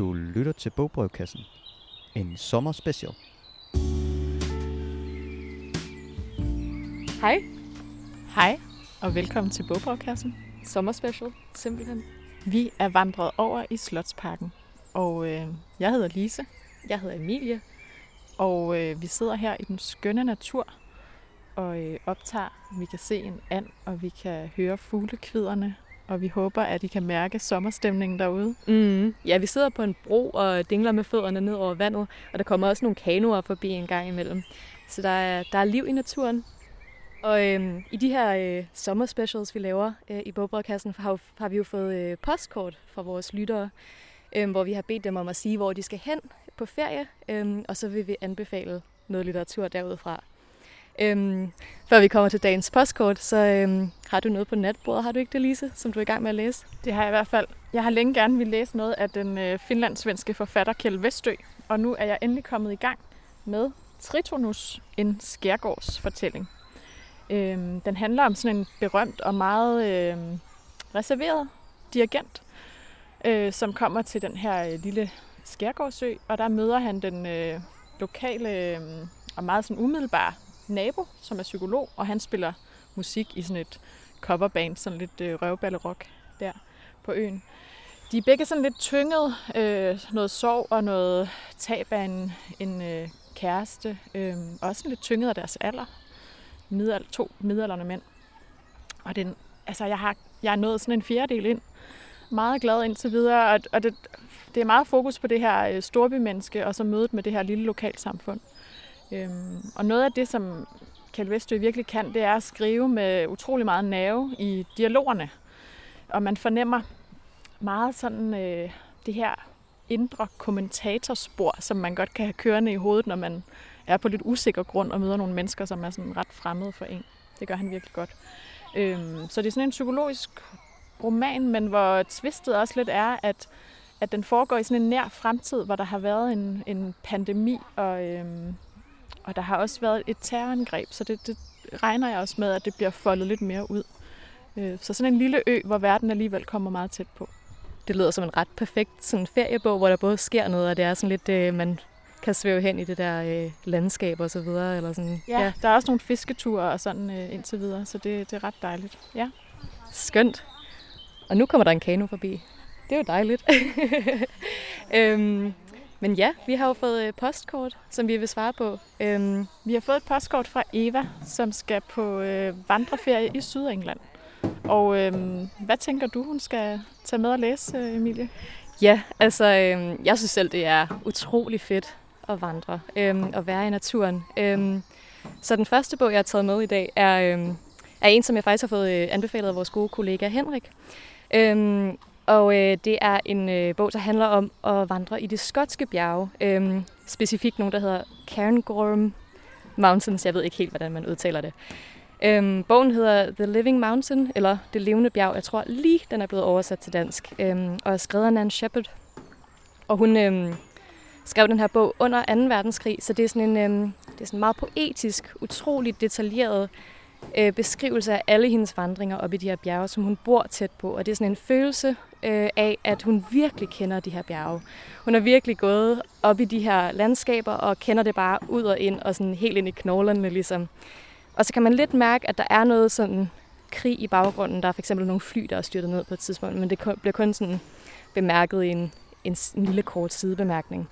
Du lytter til Bogbrevkassen. En sommerspecial. Hej, Hej, og velkommen til Bogbrevkassen. sommerspecial, simpelthen. Vi er vandret over i Slotsparken, og øh, jeg hedder Lise, Jeg hedder Emilie. og øh, vi sidder her i den skønne natur og øh, optager. Vi kan se en and, og vi kan høre fuglekviderne, og vi håber, at I kan mærke sommerstemningen derude. Mm. Ja, vi sidder på en bro og dingler med fødderne ned over vandet, og der kommer også nogle kanoer forbi en gang imellem. Så der er, der er liv i naturen. Og øhm, i de her øh, sommerspecials, vi laver øh, i Bogbrødkassen, har, har vi jo fået øh, postkort fra vores lyttere, øh, hvor vi har bedt dem om at sige, hvor de skal hen på ferie, øh, og så vil vi anbefale noget litteratur derudfra. Øhm, før vi kommer til dagens postkort, så øhm, har du noget på natbordet, har du ikke det, Lise, som du er i gang med at læse? Det har jeg i hvert fald. Jeg har længe gerne vil læse noget af den øh, finlandssvenske forfatter Kjell Vestø, og nu er jeg endelig kommet i gang med Tritonus, en skærgårdsfortælling. Øhm, den handler om sådan en berømt og meget øh, reserveret dirigent, øh, som kommer til den her øh, lille skærgårdsø, og der møder han den øh, lokale øh, og meget sådan umiddelbare nabo, som er psykolog, og han spiller musik i sådan et coverband, sådan lidt øh, røvballerok der på øen. De er begge sådan lidt tynget, øh, noget sorg og noget tab af en, en øh, kæreste, øh, også lidt tynget af deres alder. Midal, to midalderne mænd. Og den, altså jeg har jeg er nået sådan en fjerdedel ind. Meget glad indtil videre, og, og det, det er meget fokus på det her øh, storbymenneske, og så mødet med det her lille lokalsamfund. Øhm, og noget af det, som Kjeld Vestø virkelig kan, det er at skrive med utrolig meget nerve i dialogerne. Og man fornemmer meget sådan øh, det her indre kommentatorspor, som man godt kan have kørende i hovedet, når man er på lidt usikker grund og møder nogle mennesker, som er sådan ret fremmede for en. Det gør han virkelig godt. Øhm, så det er sådan en psykologisk roman, men hvor twistet også lidt er, at, at den foregår i sådan en nær fremtid, hvor der har været en, en pandemi, og, øhm, og der har også været et terrorangreb, så det, det regner jeg også med, at det bliver foldet lidt mere ud. Øh, Så sådan en lille ø, hvor verden alligevel kommer meget tæt på. Det lyder som en ret perfekt sådan, feriebog, hvor der både sker noget, og det er sådan lidt, øh, man kan svæve hen i det der øh, landskab og så videre. Eller sådan. Ja. Der er også nogle fisketure og sådan øh, indtil videre, så det, det er ret dejligt. Ja. Skønt. Og nu kommer der en kano forbi. Det er jo dejligt. øhm, men ja, vi har jo fået øh, postkort, som vi vil svare på. Øhm, Vi har fået et postkort fra Eva, som skal på øh, vandreferie i Sydengland. Og øhm, hvad tænker du, hun skal tage med og læse, øh, Emilie? Ja, altså øhm, jeg synes selv, det er utrolig fedt at vandre øhm, og være i naturen. Øhm, så den første bog, jeg har taget med i dag, er, øhm, er en, som jeg faktisk har fået øh, anbefalet af vores gode kollega Henrik. Øhm, og øh, det er en øh, bog, der handler om at vandre i det skotske bjerge. Øhm, specifikt nogen, der hedder Cairngorm Mountains. Jeg ved ikke helt, hvordan man udtaler det. Øhm, bogen hedder The Living Mountain, eller Det levende bjerg. Jeg tror lige, den er blevet oversat til dansk, øhm, og er skrevet af Nan Shepard. Og hun øhm, skrev den her bog under 2. verdenskrig, så det er sådan en øhm, det er sådan meget poetisk, utroligt detaljeret øh, beskrivelse af alle hendes vandringer op i de her bjerge, som hun bor tæt på. Og det er sådan en følelse øh, af, at hun virkelig kender de her bjerge. Hun har virkelig gået op i de her landskaber og kender det bare ud og ind, og sådan helt ind i knoglerne ligesom. Og så kan man lidt mærke, at der er noget sådan krig i baggrunden. Der er for eksempel nogle fly, der er styrtet ned på et tidspunkt, men det kun- bliver kun sådan bemærket i en, en, en lille kort sidebemærkning.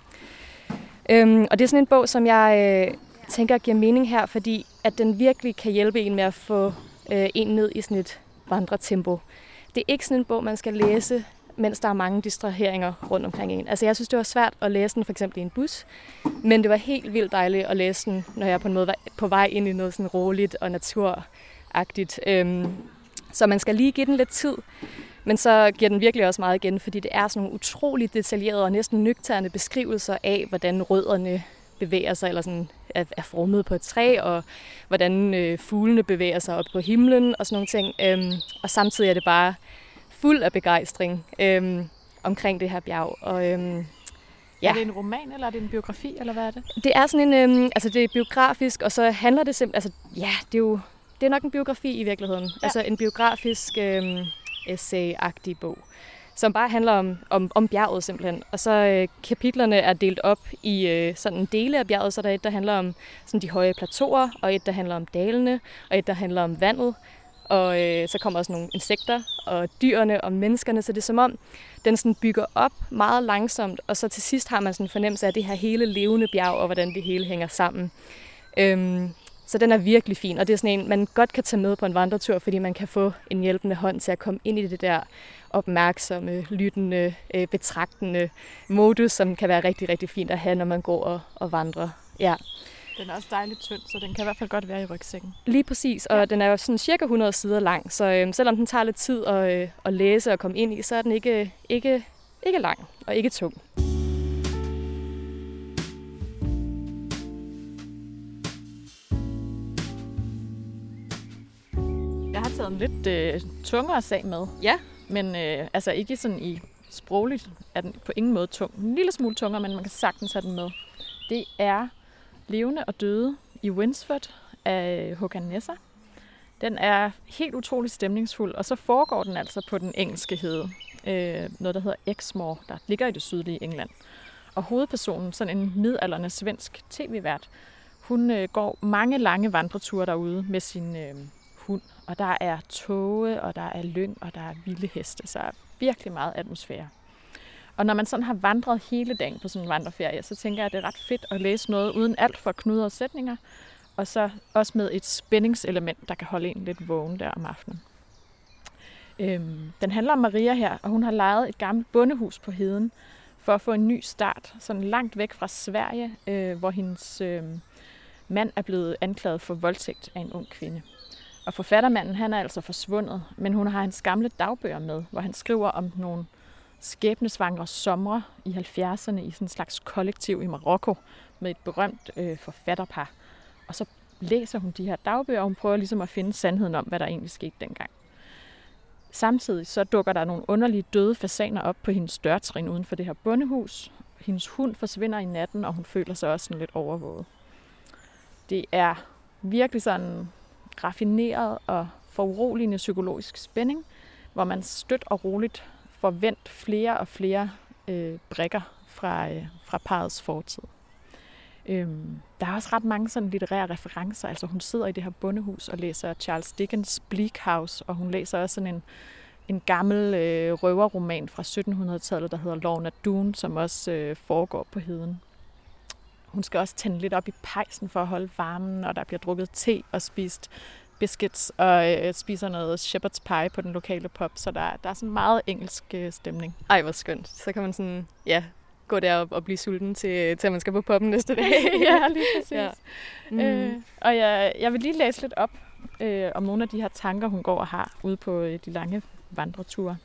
Øhm, og det er sådan en bog, som jeg øh, tænker giver mening her, fordi at den virkelig kan hjælpe en med at få øh, en ned i sådan et vandretempo. Det er ikke sådan en bog, man skal læse, mens der er mange distraheringer rundt omkring en. Altså jeg synes, det var svært at læse den for eksempel i en bus, men det var helt vildt dejligt at læse den, når jeg på en måde var på vej ind i noget sådan roligt og naturagtigt. Øhm, så man skal lige give den lidt tid, men så giver den virkelig også meget igen, fordi det er sådan nogle utroligt detaljerede og næsten nøgterne beskrivelser af, hvordan rødderne bevæger sig, eller sådan er, er formet på et træ, og hvordan øh, fuglene bevæger sig op på himlen og sådan nogle ting. Øhm, og samtidig er det bare fuld af begejstring øhm, omkring det her bjerg. Og øhm, Ja. Er det en roman, eller er det en biografi, eller hvad er det? det er sådan en, øhm, altså det er biografisk, og så handler det simpelthen, altså ja, det er jo, det er nok en biografi i virkeligheden. Ja. Altså en biografisk øhm, essay-agtig bog som bare handler om, om, om bjerget simpelthen. Og så øh, kapitlerne er delt op i øh, sådan dele af bjerget, så der er et, der handler om sådan de høje plateauer, og et, der handler om dalene, og et, der handler om vandet. Og øh, så kommer også nogle insekter og dyrene og menneskerne, så det er som om, den sådan bygger op meget langsomt, og så til sidst har man sådan en fornemmelse af det her hele levende bjerg, og hvordan det hele hænger sammen. Øhm, så den er virkelig fin, og det er sådan en, man godt kan tage med på en vandretur, fordi man kan få en hjælpende hånd til at komme ind i det der opmærksomme, lyttende, øh, betragtende modus, som kan være rigtig, rigtig fint at have, når man går og, og vandrer. Ja. Den er også dejligt tynd, så den kan i hvert fald godt være i rygsækken. Lige præcis, og ja. den er jo sådan cirka 100 sider lang, så øh, selvom den tager lidt tid at, øh, at læse og komme ind i, så er den ikke, ikke, ikke lang og ikke tung. Jeg har taget en lidt øh, tungere sag med. Ja. Men øh, altså ikke sådan i sprogligt er den på ingen måde tung. En lille smule tungere, men man kan sagtens have den med. Det er Levende og Døde i Winsford af Håkan Nesser. Den er helt utrolig stemningsfuld, og så foregår den altså på den engelske hede. Øh, noget, der hedder Exmoor, der ligger i det sydlige England. Og hovedpersonen, sådan en midalderne svensk tv-vært, hun øh, går mange lange vandreture derude med sin øh, hund. Og der er tåge, og der er lyng, og der er vilde heste. Så virkelig meget atmosfære. Og når man sådan har vandret hele dagen på sådan en vandreferie, så tænker jeg, at det er ret fedt at læse noget uden alt for knuder og sætninger. Og så også med et spændingselement, der kan holde en lidt vågen der om aftenen. Øhm, den handler om Maria her, og hun har lejet et gammelt bondehus på heden for at få en ny start, sådan langt væk fra Sverige, øh, hvor hendes øh, mand er blevet anklaget for voldtægt af en ung kvinde. Og forfattermanden, han er altså forsvundet, men hun har hans gamle dagbøger med, hvor han skriver om nogle skæbnesvangre somre i 70'erne i sådan en slags kollektiv i Marokko med et berømt øh, forfatterpar. Og så læser hun de her dagbøger, og hun prøver ligesom at finde sandheden om, hvad der egentlig skete dengang. Samtidig så dukker der nogle underlige døde fasaner op på hendes dørtrin uden for det her bondehus. Hendes hund forsvinder i natten, og hun føler sig også sådan lidt overvåget. Det er virkelig sådan raffineret og foruroligende psykologisk spænding, hvor man stødt og roligt får vendt flere og flere øh, brikker fra, øh, fra parets fortid. Øhm, der er også ret mange sådan litterære referencer. Altså hun sidder i det her bondehus og læser Charles Dickens Bleak House, og hun læser også sådan en, en gammel øh, røverroman fra 1700-tallet, der hedder Lorna Doone, som også øh, foregår på heden. Hun skal også tænde lidt op i pejsen for at holde varmen, og der bliver drukket te og spist biscuits og øh, spiser noget shepherd's pie på den lokale pub, så der, der er sådan meget engelsk øh, stemning. Ej, hvor skønt. Så kan man sådan, ja, gå der og, blive sulten til, til at man skal på puben næste dag. ja, lige præcis. Ja. Mm. Øh, og jeg, jeg vil lige læse lidt op øh, om nogle af de her tanker, hun går og har ude på øh, de lange vandreture.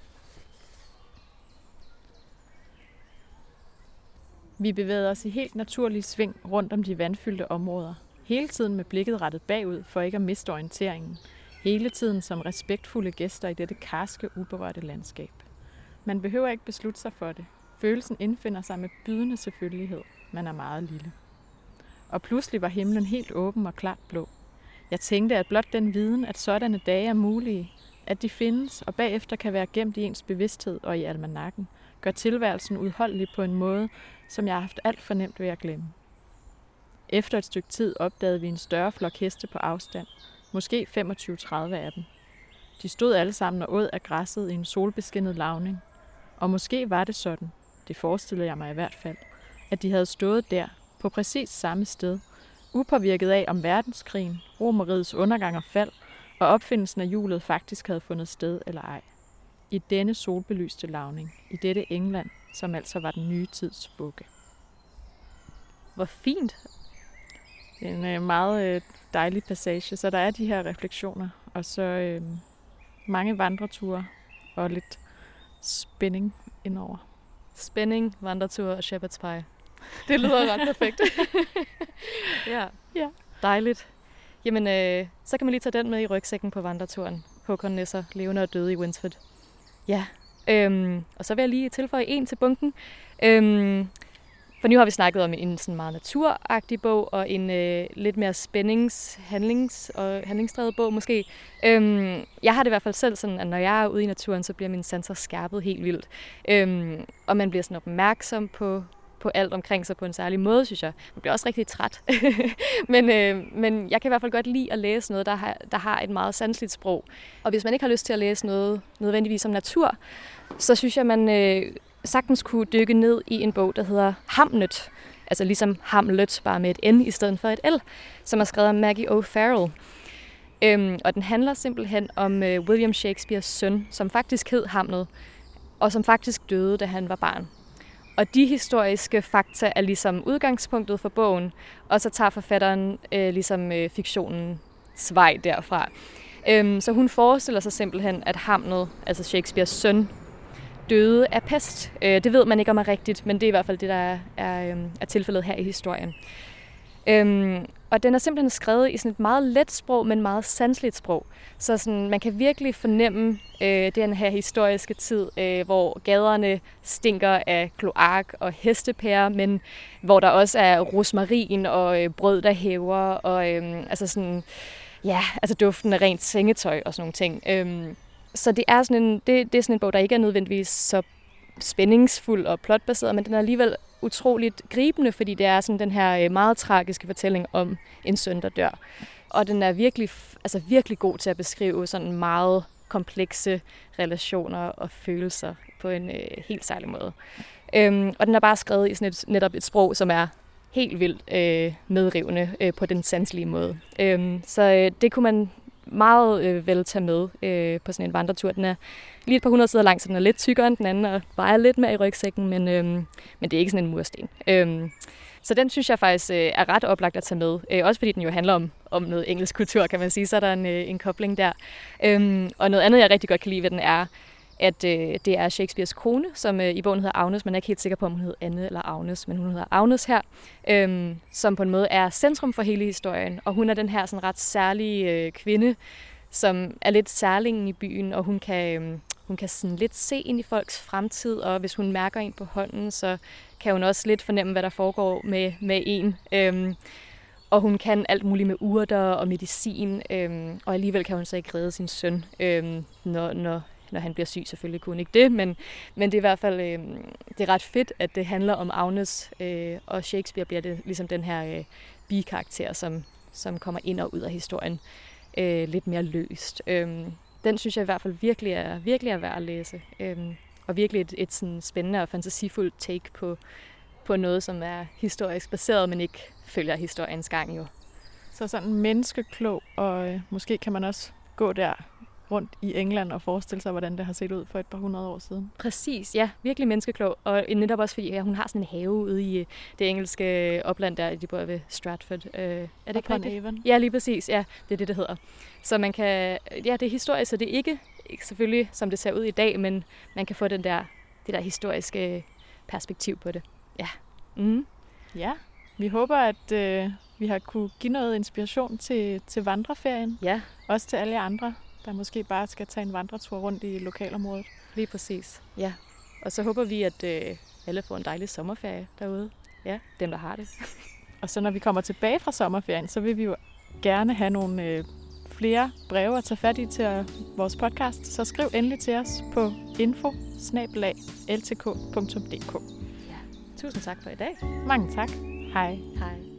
Vi bevæger os i helt naturlige sving rundt om de vandfyldte områder. Hele tiden med blikket rettet bagud for ikke at miste orienteringen. Hele tiden som respektfulde gæster i dette karske, uberørte landskab. Man behøver ikke beslutte sig for det. Følelsen indfinder sig med bydende selvfølgelighed. Man er meget lille. Og pludselig var himlen helt åben og klart blå. Jeg tænkte, at blot den viden, at sådanne dage er mulige, at de findes og bagefter kan være gemt i ens bevidsthed og i almanakken, gør tilværelsen udholdelig på en måde, som jeg har haft alt for nemt ved at glemme. Efter et stykke tid opdagede vi en større flok heste på afstand, måske 25-30 af dem. De stod alle sammen og åd af græsset i en solbeskinnet lavning. Og måske var det sådan, det forestillede jeg mig i hvert fald, at de havde stået der, på præcis samme sted, upåvirket af om verdenskrigen, romerigets undergang og fald, og opfindelsen af hjulet faktisk havde fundet sted eller ej. I denne solbelyste lavning, i dette England, som altså var den nye tids bukke. Hvor fint det er en øh, meget øh, dejlig passage, så der er de her refleksioner, og så øh, mange vandreture og lidt spænding indover. Spænding, vandretur og shepherd's pie. Det lyder ret perfekt. ja. ja, dejligt. Jamen, øh, så kan man lige tage den med i rygsækken på vandreturen. Håkon Nesser, levende og døde i Winsford. Ja, øhm, og så vil jeg lige tilføje en til bunken. Øhm, For nu har vi snakket om en sådan meget naturagtig bog, og en øh, lidt mere spændings-, handlings- og handlingsdrevet bog måske. Øhm, jeg har det i hvert fald selv sådan, at når jeg er ude i naturen, så bliver mine sanser skærpet helt vildt. Øhm, og man bliver sådan opmærksom på, på alt omkring sig på en særlig måde, synes jeg. Man bliver også rigtig træt. men, øh, men jeg kan i hvert fald godt lide at læse noget, der har, der har et meget sanseligt sprog. Og hvis man ikke har lyst til at læse noget nødvendigvis om natur, så synes jeg, man øh, sagtens kunne dykke ned i en bog, der hedder Hamnet. Altså ligesom Hamlet, bare med et N i stedet for et L, som er skrevet af Maggie O'Farrell. Øhm, og den handler simpelthen om øh, William Shakespeares søn, som faktisk hed Hamlet, og som faktisk døde, da han var barn. Og de historiske fakta er ligesom udgangspunktet for bogen, og så tager forfatteren øh, ligesom øh, fiktionens vej derfra. Øhm, så hun forestiller sig simpelthen, at Hamlet, altså Shakespeares søn, døde af pest. Øh, det ved man ikke om er rigtigt, men det er i hvert fald det, der er, er, øhm, er tilfældet her i historien. Øhm, og den er simpelthen skrevet i sådan et meget let sprog, men meget sansligt sprog. Så sådan, man kan virkelig fornemme øh, den her historiske tid, øh, hvor gaderne stinker af kloak og hestepærer, men hvor der også er rosmarin og øh, brød, der hæver, og øh, altså sådan, ja, altså duften af rent sengetøj og sådan nogle ting. Øh, så det er, sådan en, det, det er sådan en bog, der ikke er nødvendigvis så spændingsfuld og plotbaseret, men den er alligevel utroligt gribende, fordi det er sådan den her øh, meget tragiske fortælling om en søn, der dør. Og den er virkelig, altså virkelig god til at beskrive sådan meget komplekse relationer og følelser på en øh, helt særlig måde. Øhm, og den er bare skrevet i sådan et, netop et sprog, som er helt vildt øh, medrivende øh, på den sanselige måde. Øhm, så øh, det kunne man meget øh, vel tage med øh, på sådan en vandretur. Den er lige et par hundrede sider lang, så den er lidt tykkere end den anden, og vejer lidt mere i rygsækken, men, øh, men det er ikke sådan en mursten. Øh, så den synes jeg faktisk øh, er ret oplagt at tage med. Øh, også fordi den jo handler om, om noget engelsk kultur, kan man sige. Så er der en, øh, en kobling der. Øh, og noget andet, jeg rigtig godt kan lide ved den, er, at øh, det er Shakespeares kone, som øh, i bogen hedder Agnes. Man er ikke helt sikker på, om hun hedder Anne eller Agnes, men hun hedder Agnes her, øh, som på en måde er centrum for hele historien. Og hun er den her sådan ret særlige øh, kvinde, som er lidt særlingen i byen, og hun kan, øh, hun kan sådan lidt se ind i folks fremtid, og hvis hun mærker en på hånden, så kan hun også lidt fornemme, hvad der foregår med, med en. Øh, og hun kan alt muligt med urter og medicin, øhm, og alligevel kan hun så ikke redde sin søn, øhm, når, når når han bliver syg. Selvfølgelig kunne hun ikke det, men, men det er i hvert fald øh, det er ret fedt, at det handler om Agnes, øh, og Shakespeare bliver det ligesom den her øh, bikarakter, som, som kommer ind og ud af historien øh, lidt mere løst. Øh, den synes jeg i hvert fald virkelig er, virkelig er værd at læse. Øh, og virkelig et, et sådan spændende og fantasifuldt take på, på noget, som er historisk baseret, men ikke følger historiens gang jo. Så sådan menneskeklog, og øh, måske kan man også gå der rundt i England og forestille sig, hvordan det har set ud for et par hundrede år siden. Præcis, ja. Virkelig menneskeklog. Og netop også fordi, ja, hun har sådan en have ude i øh, det engelske opland der, de bor ved Stratford. Øh, er det ikke rigtigt? Ja, lige præcis. Ja, det er det, det hedder. Så man kan, ja, det er historisk, så det er ikke, selvfølgelig, som det ser ud i dag, men man kan få den der, det der historiske perspektiv på det. Ja. Mm. Ja, vi håber, at øh, vi har kunne give noget inspiration til, til vandreferien. Ja. Også til alle andre, der måske bare skal tage en vandretur rundt i lokalområdet. Lige præcis, ja. Og så håber vi, at øh, alle får en dejlig sommerferie derude. Ja, dem der har det. og så når vi kommer tilbage fra sommerferien, så vil vi jo gerne have nogle øh, flere breve at tage fat i til øh, vores podcast. Så skriv endelig til os på info Ja. Tusind tak for i dag. Mange tak. Hej. Hej.